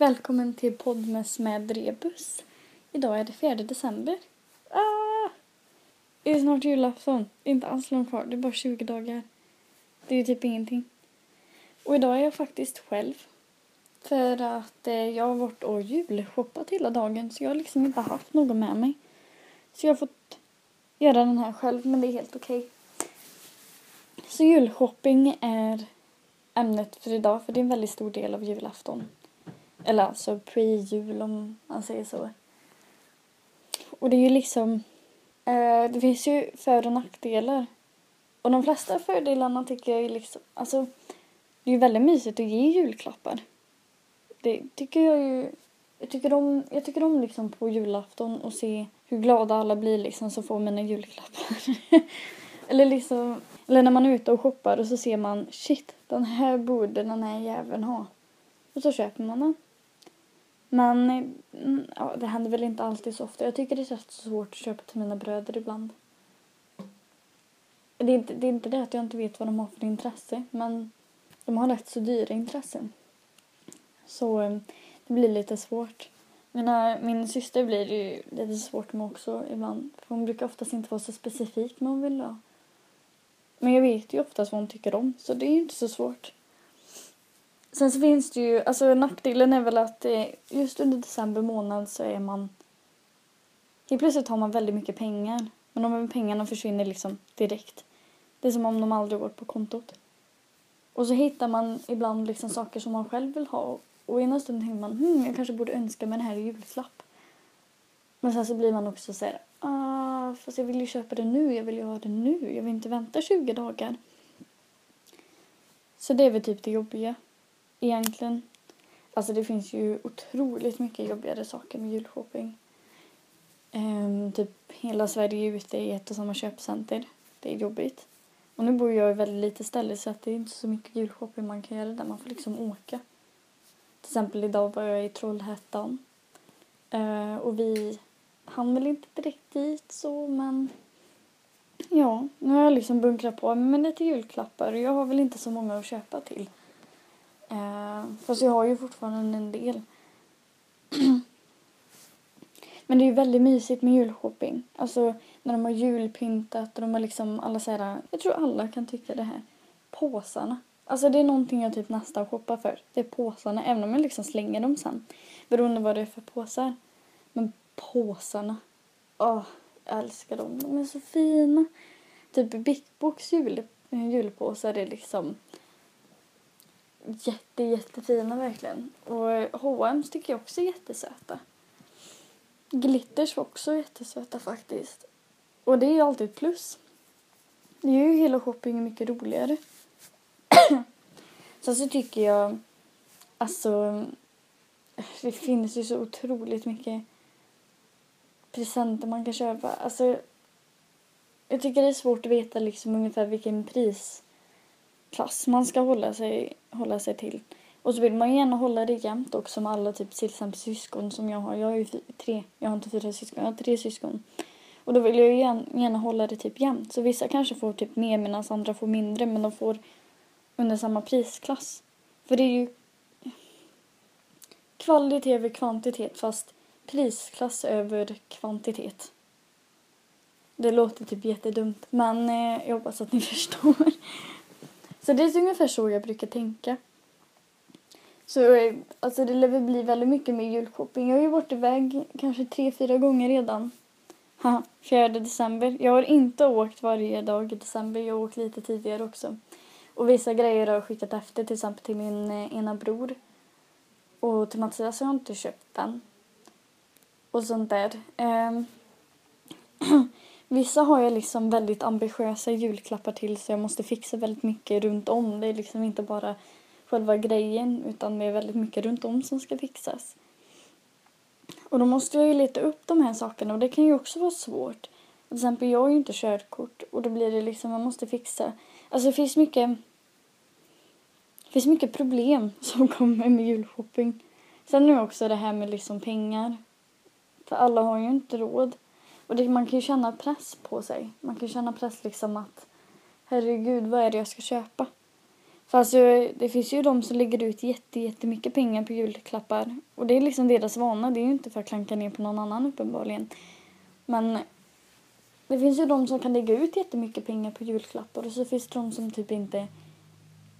Välkommen till Podmes med Rebus. Idag är det 4 december. Ah! Det är snart julafton. Det är inte alls långt kvar. Det är bara 20 dagar. Det är ju typ ingenting. Och idag är jag faktiskt själv. För att eh, jag har varit och julshoppat hela dagen så jag har liksom inte haft någon med mig. Så jag har fått göra den här själv men det är helt okej. Så julshopping är ämnet för idag för det är en väldigt stor del av julafton. Eller alltså pre-jul om man säger så. Och det är ju liksom, eh, det finns ju för och nackdelar. Och de flesta fördelarna tycker jag är liksom, alltså det är ju väldigt mysigt att ge julklappar. Det tycker jag ju, jag tycker om, jag tycker om liksom på julafton och se hur glada alla blir liksom som får mina julklappar. eller liksom, eller när man är ute och shoppar och så ser man shit, den här borde den här jäveln ha. Och så köper man den. Men mm, ja, det händer väl inte alltid så ofta. Jag tycker det är rätt svårt att köpa till mina bröder ibland. Det är, inte, det är inte det att jag inte vet vad de har för intresse, men de har rätt så dyra intressen. Så mm, det blir lite svårt. Mina, min syster blir det ju lite svårt med också ibland. För hon brukar oftast inte vara så specifik med vad hon vill ha. Men jag vet ju oftast vad hon tycker om, så det är ju inte så svårt. Sen så finns det ju, alltså nackdelen är väl att just under december månad så är man... Helt plötsligt har man väldigt mycket pengar. Men de pengarna försvinner liksom direkt. Det är som om de aldrig varit på kontot. Och så hittar man ibland liksom saker som man själv vill ha. Och ena stunden tänker man, hmm, jag kanske borde önska mig den här i julklapp. Men sen så blir man också så här, ah, fast jag vill ju köpa det nu, jag vill ju ha det nu, jag vill inte vänta 20 dagar. Så det är väl typ det jobbiga egentligen. Alltså det finns ju otroligt mycket jobbigare saker med julshopping. Um, typ hela Sverige är ute i ett och samma köpcenter. Det är jobbigt. Och nu bor jag i väldigt litet ställe så att det är inte så mycket julshopping man kan göra där. Man får liksom åka. Till exempel idag var jag i Trollhättan. Uh, och vi hann väl inte direkt dit så men ja, nu har jag liksom bunkrat på med lite julklappar och jag har väl inte så många att köpa till. Eh, fast jag har ju fortfarande en del. Men det är ju väldigt mysigt med julshopping. Alltså när de har julpyntat och de har liksom alla så här, jag tror alla kan tycka det här. Påsarna. Alltså det är någonting jag typ nästan shoppar för. Det är påsarna, även om jag liksom slänger dem sen. Beroende vad det är för påsar. Men påsarna. Åh, oh, jag älskar dem. De är så fina. Typ Big jul, eh, julpåsar är liksom jätte, jättefina verkligen. Och H&M tycker jag också är jättesöta. Glitters var också jättesöta faktiskt. Och det är ju alltid ett plus. Det gör ju hela shoppingen mycket roligare. Sen så tycker jag, alltså, det finns ju så otroligt mycket presenter man kan köpa. Alltså, jag tycker det är svårt att veta liksom ungefär vilken pris klass man ska hålla sig, hålla sig till. Och så vill man gärna hålla det jämnt också med alla typ till exempel syskon som jag har. Jag har ju tre, jag har inte fyra syskon, jag har tre syskon. Och då vill jag ju gärna hålla det typ jämnt. Så vissa kanske får typ mer medan andra får mindre men de får under samma prisklass. För det är ju kvalitet över kvantitet fast prisklass över kvantitet. Det låter typ jättedumt men eh, jag hoppas att ni förstår. Så det är ungefär så jag brukar tänka. Så eh, alltså det lär bli väldigt mycket med julshopping. Jag har ju varit iväg kanske tre, fyra gånger redan. Haha, 4 december. Jag har inte åkt varje dag i december. Jag har åkt lite tidigare också. Och vissa grejer har jag skickat efter, till exempel till min eh, ena bror. Och till Mattias har jag inte köpt den. Och sånt där. Um. vissa har jag liksom väldigt ambitiösa julklappar till så jag måste fixa väldigt mycket runt om. Det är liksom inte bara själva grejen utan det är väldigt mycket runt om som ska fixas. Och då måste jag ju leta upp de här sakerna och det kan ju också vara svårt. Till exempel jag har ju inte körkort och då blir det liksom, man måste fixa. Alltså det finns mycket det finns mycket problem som kommer med julshopping. Sen är det också det här med liksom pengar. För alla har ju inte råd. Och det, man kan ju känna press på sig. Man kan känna press liksom att herregud, vad är det jag ska köpa? För alltså, det finns ju de som lägger ut jätte, jättemycket pengar på julklappar. Och det är liksom deras vana. Det är ju inte för att klanka ner på någon annan uppenbarligen. Men det finns ju de som kan lägga ut jättemycket pengar på julklappar och så finns det de som typ inte...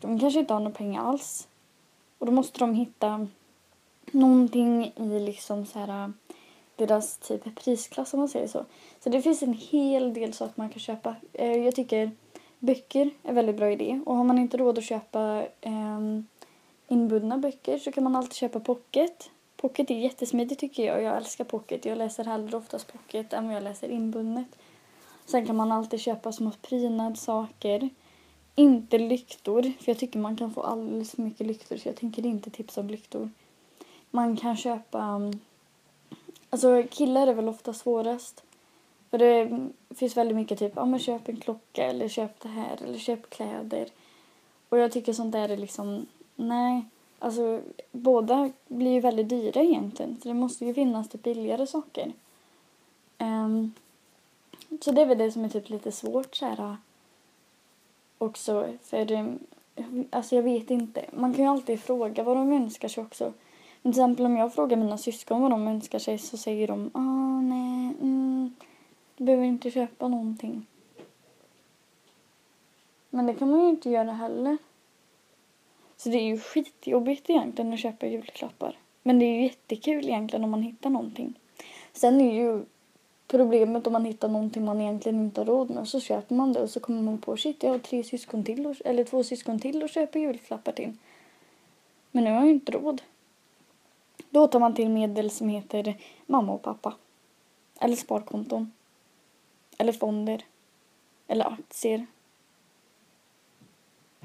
De kanske inte har några pengar alls. Och då måste de hitta någonting i liksom så här deras typ prisklass om man säger så. Så det finns en hel del saker man kan köpa. Eh, jag tycker böcker är en väldigt bra idé och har man inte råd att köpa eh, inbundna böcker så kan man alltid köpa pocket. Pocket är jättesmidigt tycker jag. Jag älskar pocket. Jag läser hellre oftast pocket än vad jag läser inbundet. Sen kan man alltid köpa små prydnadssaker. Inte lyktor, för jag tycker man kan få alldeles för mycket lyktor så jag tänker inte tipsa om lyktor. Man kan köpa... Ehm, Alltså killar är väl ofta svårast. För det finns väldigt mycket typ, ja men köp en klocka eller köp det här eller köp kläder. Och jag tycker sånt där är liksom, nej. Alltså båda blir ju väldigt dyra egentligen. Så det måste ju finnas typ billigare saker. Um, så det är väl det som är typ lite svårt så här äh, också. För alltså jag vet inte. Man kan ju alltid fråga vad de önskar sig också. Till exempel om jag frågar mina syskon vad de önskar sig så säger de ah nej, mm, du behöver inte köpa någonting. Men det kan man ju inte göra heller. Så det är ju skitjobbigt egentligen att köpa julklappar. Men det är ju jättekul egentligen om man hittar någonting. Sen är ju problemet om man hittar någonting man egentligen inte har råd med så köper man det och så kommer man på shit jag har tre syskon till och, eller två syskon till och köper julklappar till. Men nu har jag ju inte råd. Då tar man till medel som heter mamma och pappa. Eller sparkonton. Eller fonder. Eller aktier.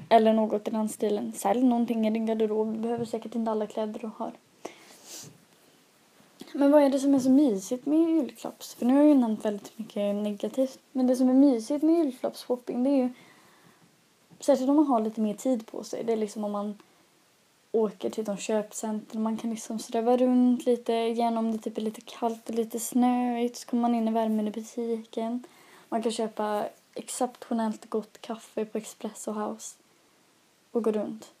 Eller något i den stilen. Sälj någonting i din garderob. Du behöver säkert inte alla kläder du har. Men vad är det som är så mysigt med julklapps? För nu har jag ju nämnt väldigt mycket negativt. Men det som är mysigt med julklappsshopping det är ju Särskilt om man har lite mer tid på sig. Det är liksom om man åker till de köpcentrum. Man kan liksom ströva runt lite genom det typ är lite kallt och lite snöigt. Så kommer man in i värmen i butiken. Man kan köpa exceptionellt gott kaffe på Espresso House och gå runt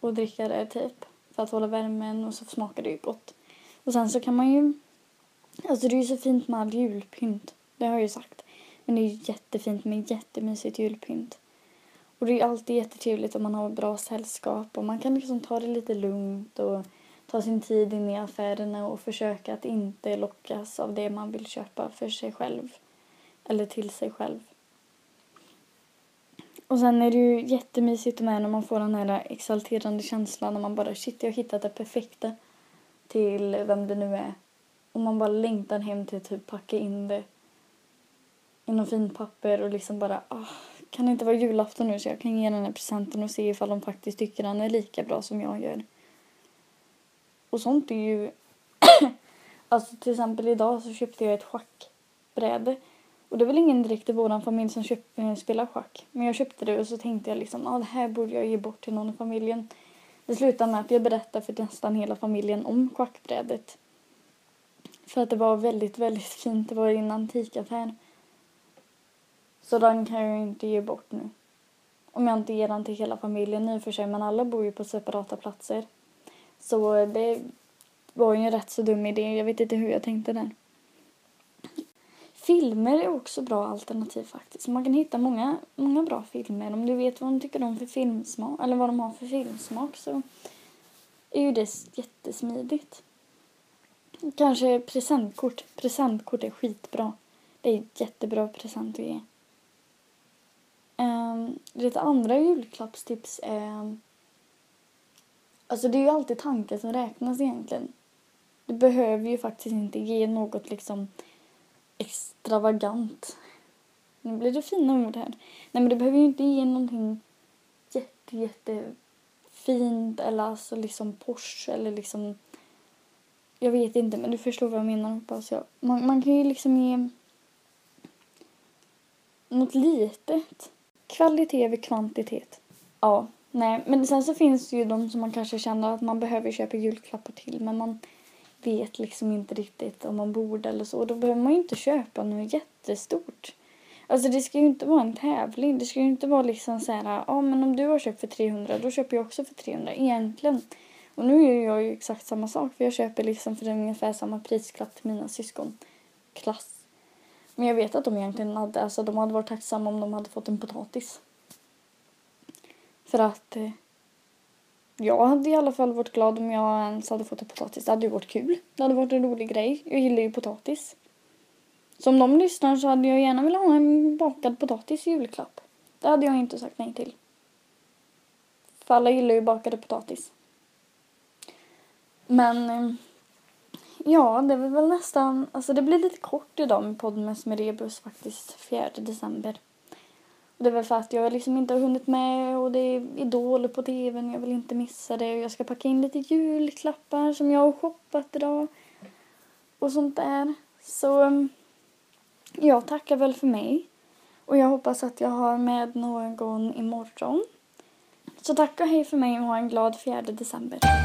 och dricka det typ för att hålla värmen och så smakar det ju gott. Och sen så kan man ju... Alltså det är ju så fint med all julpynt. Det har jag ju sagt. Men det är ju jättefint med jättemysigt julpynt. Och det är alltid jättetrevligt om man har bra sällskap och man kan liksom ta det lite lugnt och ta sin tid in i affärerna och försöka att inte lockas av det man vill köpa för sig själv. Eller till sig själv. Och sen är det ju jättemysigt med när man får den här exalterande känslan när man bara shit jag har hittat det perfekta till vem det nu är. Och man bara längtar hem till att typ packa in det i något fint papper och liksom bara ah, kan det inte vara julafton nu så jag kan ge den här presenten och se ifall de faktiskt tycker den är lika bra som jag gör. Och sånt är ju... alltså till exempel idag så köpte jag ett schackbräde. Och det är väl ingen direkt i vår familj som köp, eh, spelar schack. Men jag köpte det och så tänkte jag liksom, ah, det här borde jag ge bort till någon i familjen. Det slutade med att jag berättade för nästan hela familjen om schackbrädet. För att det var väldigt, väldigt fint. Det var i en antikaffär. Så den kan jag inte ge bort nu. Om jag inte ger den till hela familjen i och för sig, men alla bor ju på separata platser. Så det var ju en rätt så dum idé. Jag vet inte hur jag tänkte där. Filmer är också bra alternativ faktiskt. Man kan hitta många, många bra filmer. Om du vet vad de tycker om för filmsmak, eller vad de har för filmsmak så är ju det jättesmidigt. Kanske presentkort. Presentkort är skitbra. Det är jättebra present att ge. Um, lite andra julklappstips är... Alltså det är ju alltid tanken som räknas egentligen. Du behöver ju faktiskt inte ge något liksom extravagant. Nu blir det fina ord här. Nej men du behöver ju inte ge någonting jätte, jätte fint eller alltså liksom Porsche eller liksom jag vet inte men du förstår vad jag menar hoppas jag. Man, man kan ju liksom ge något litet. Kvalitet över kvantitet. Ja, nej men sen så finns det ju de som man kanske känner att man behöver köpa julklappar till men man vet liksom inte riktigt om man borde eller så. Då behöver man ju inte köpa något jättestort. Alltså det ska ju inte vara en tävling. Det ska ju inte vara liksom så här, ja ah, men om du har köpt för 300 då köper jag också för 300 egentligen. Och nu gör jag ju exakt samma sak för jag köper liksom för ungefär samma prisklapp till mina syskon. Klass. Men jag vet att de egentligen hade, alltså de hade varit tacksamma om de hade fått en potatis. För att eh, jag hade i alla fall varit glad om jag ens hade fått en potatis. Det hade ju varit kul. Det hade varit en rolig grej. Jag gillar ju potatis. Så om de lyssnar så hade jag gärna velat ha en bakad potatis i julklapp. Det hade jag inte sagt nej till. För alla gillar ju bakade potatis. Men eh, ja, det var väl nästan, alltså det blir lite kort idag med podden med Rebus faktiskt, 4 december. Och det är väl för att jag liksom inte har hunnit med och det är Idol på tvn, jag vill inte missa det och jag ska packa in lite julklappar som jag har shoppat idag och sånt där. Så mm, jag tackar väl för mig och jag hoppas att jag har med någon imorgon. Så tack och hej för mig och ha en glad 4 december.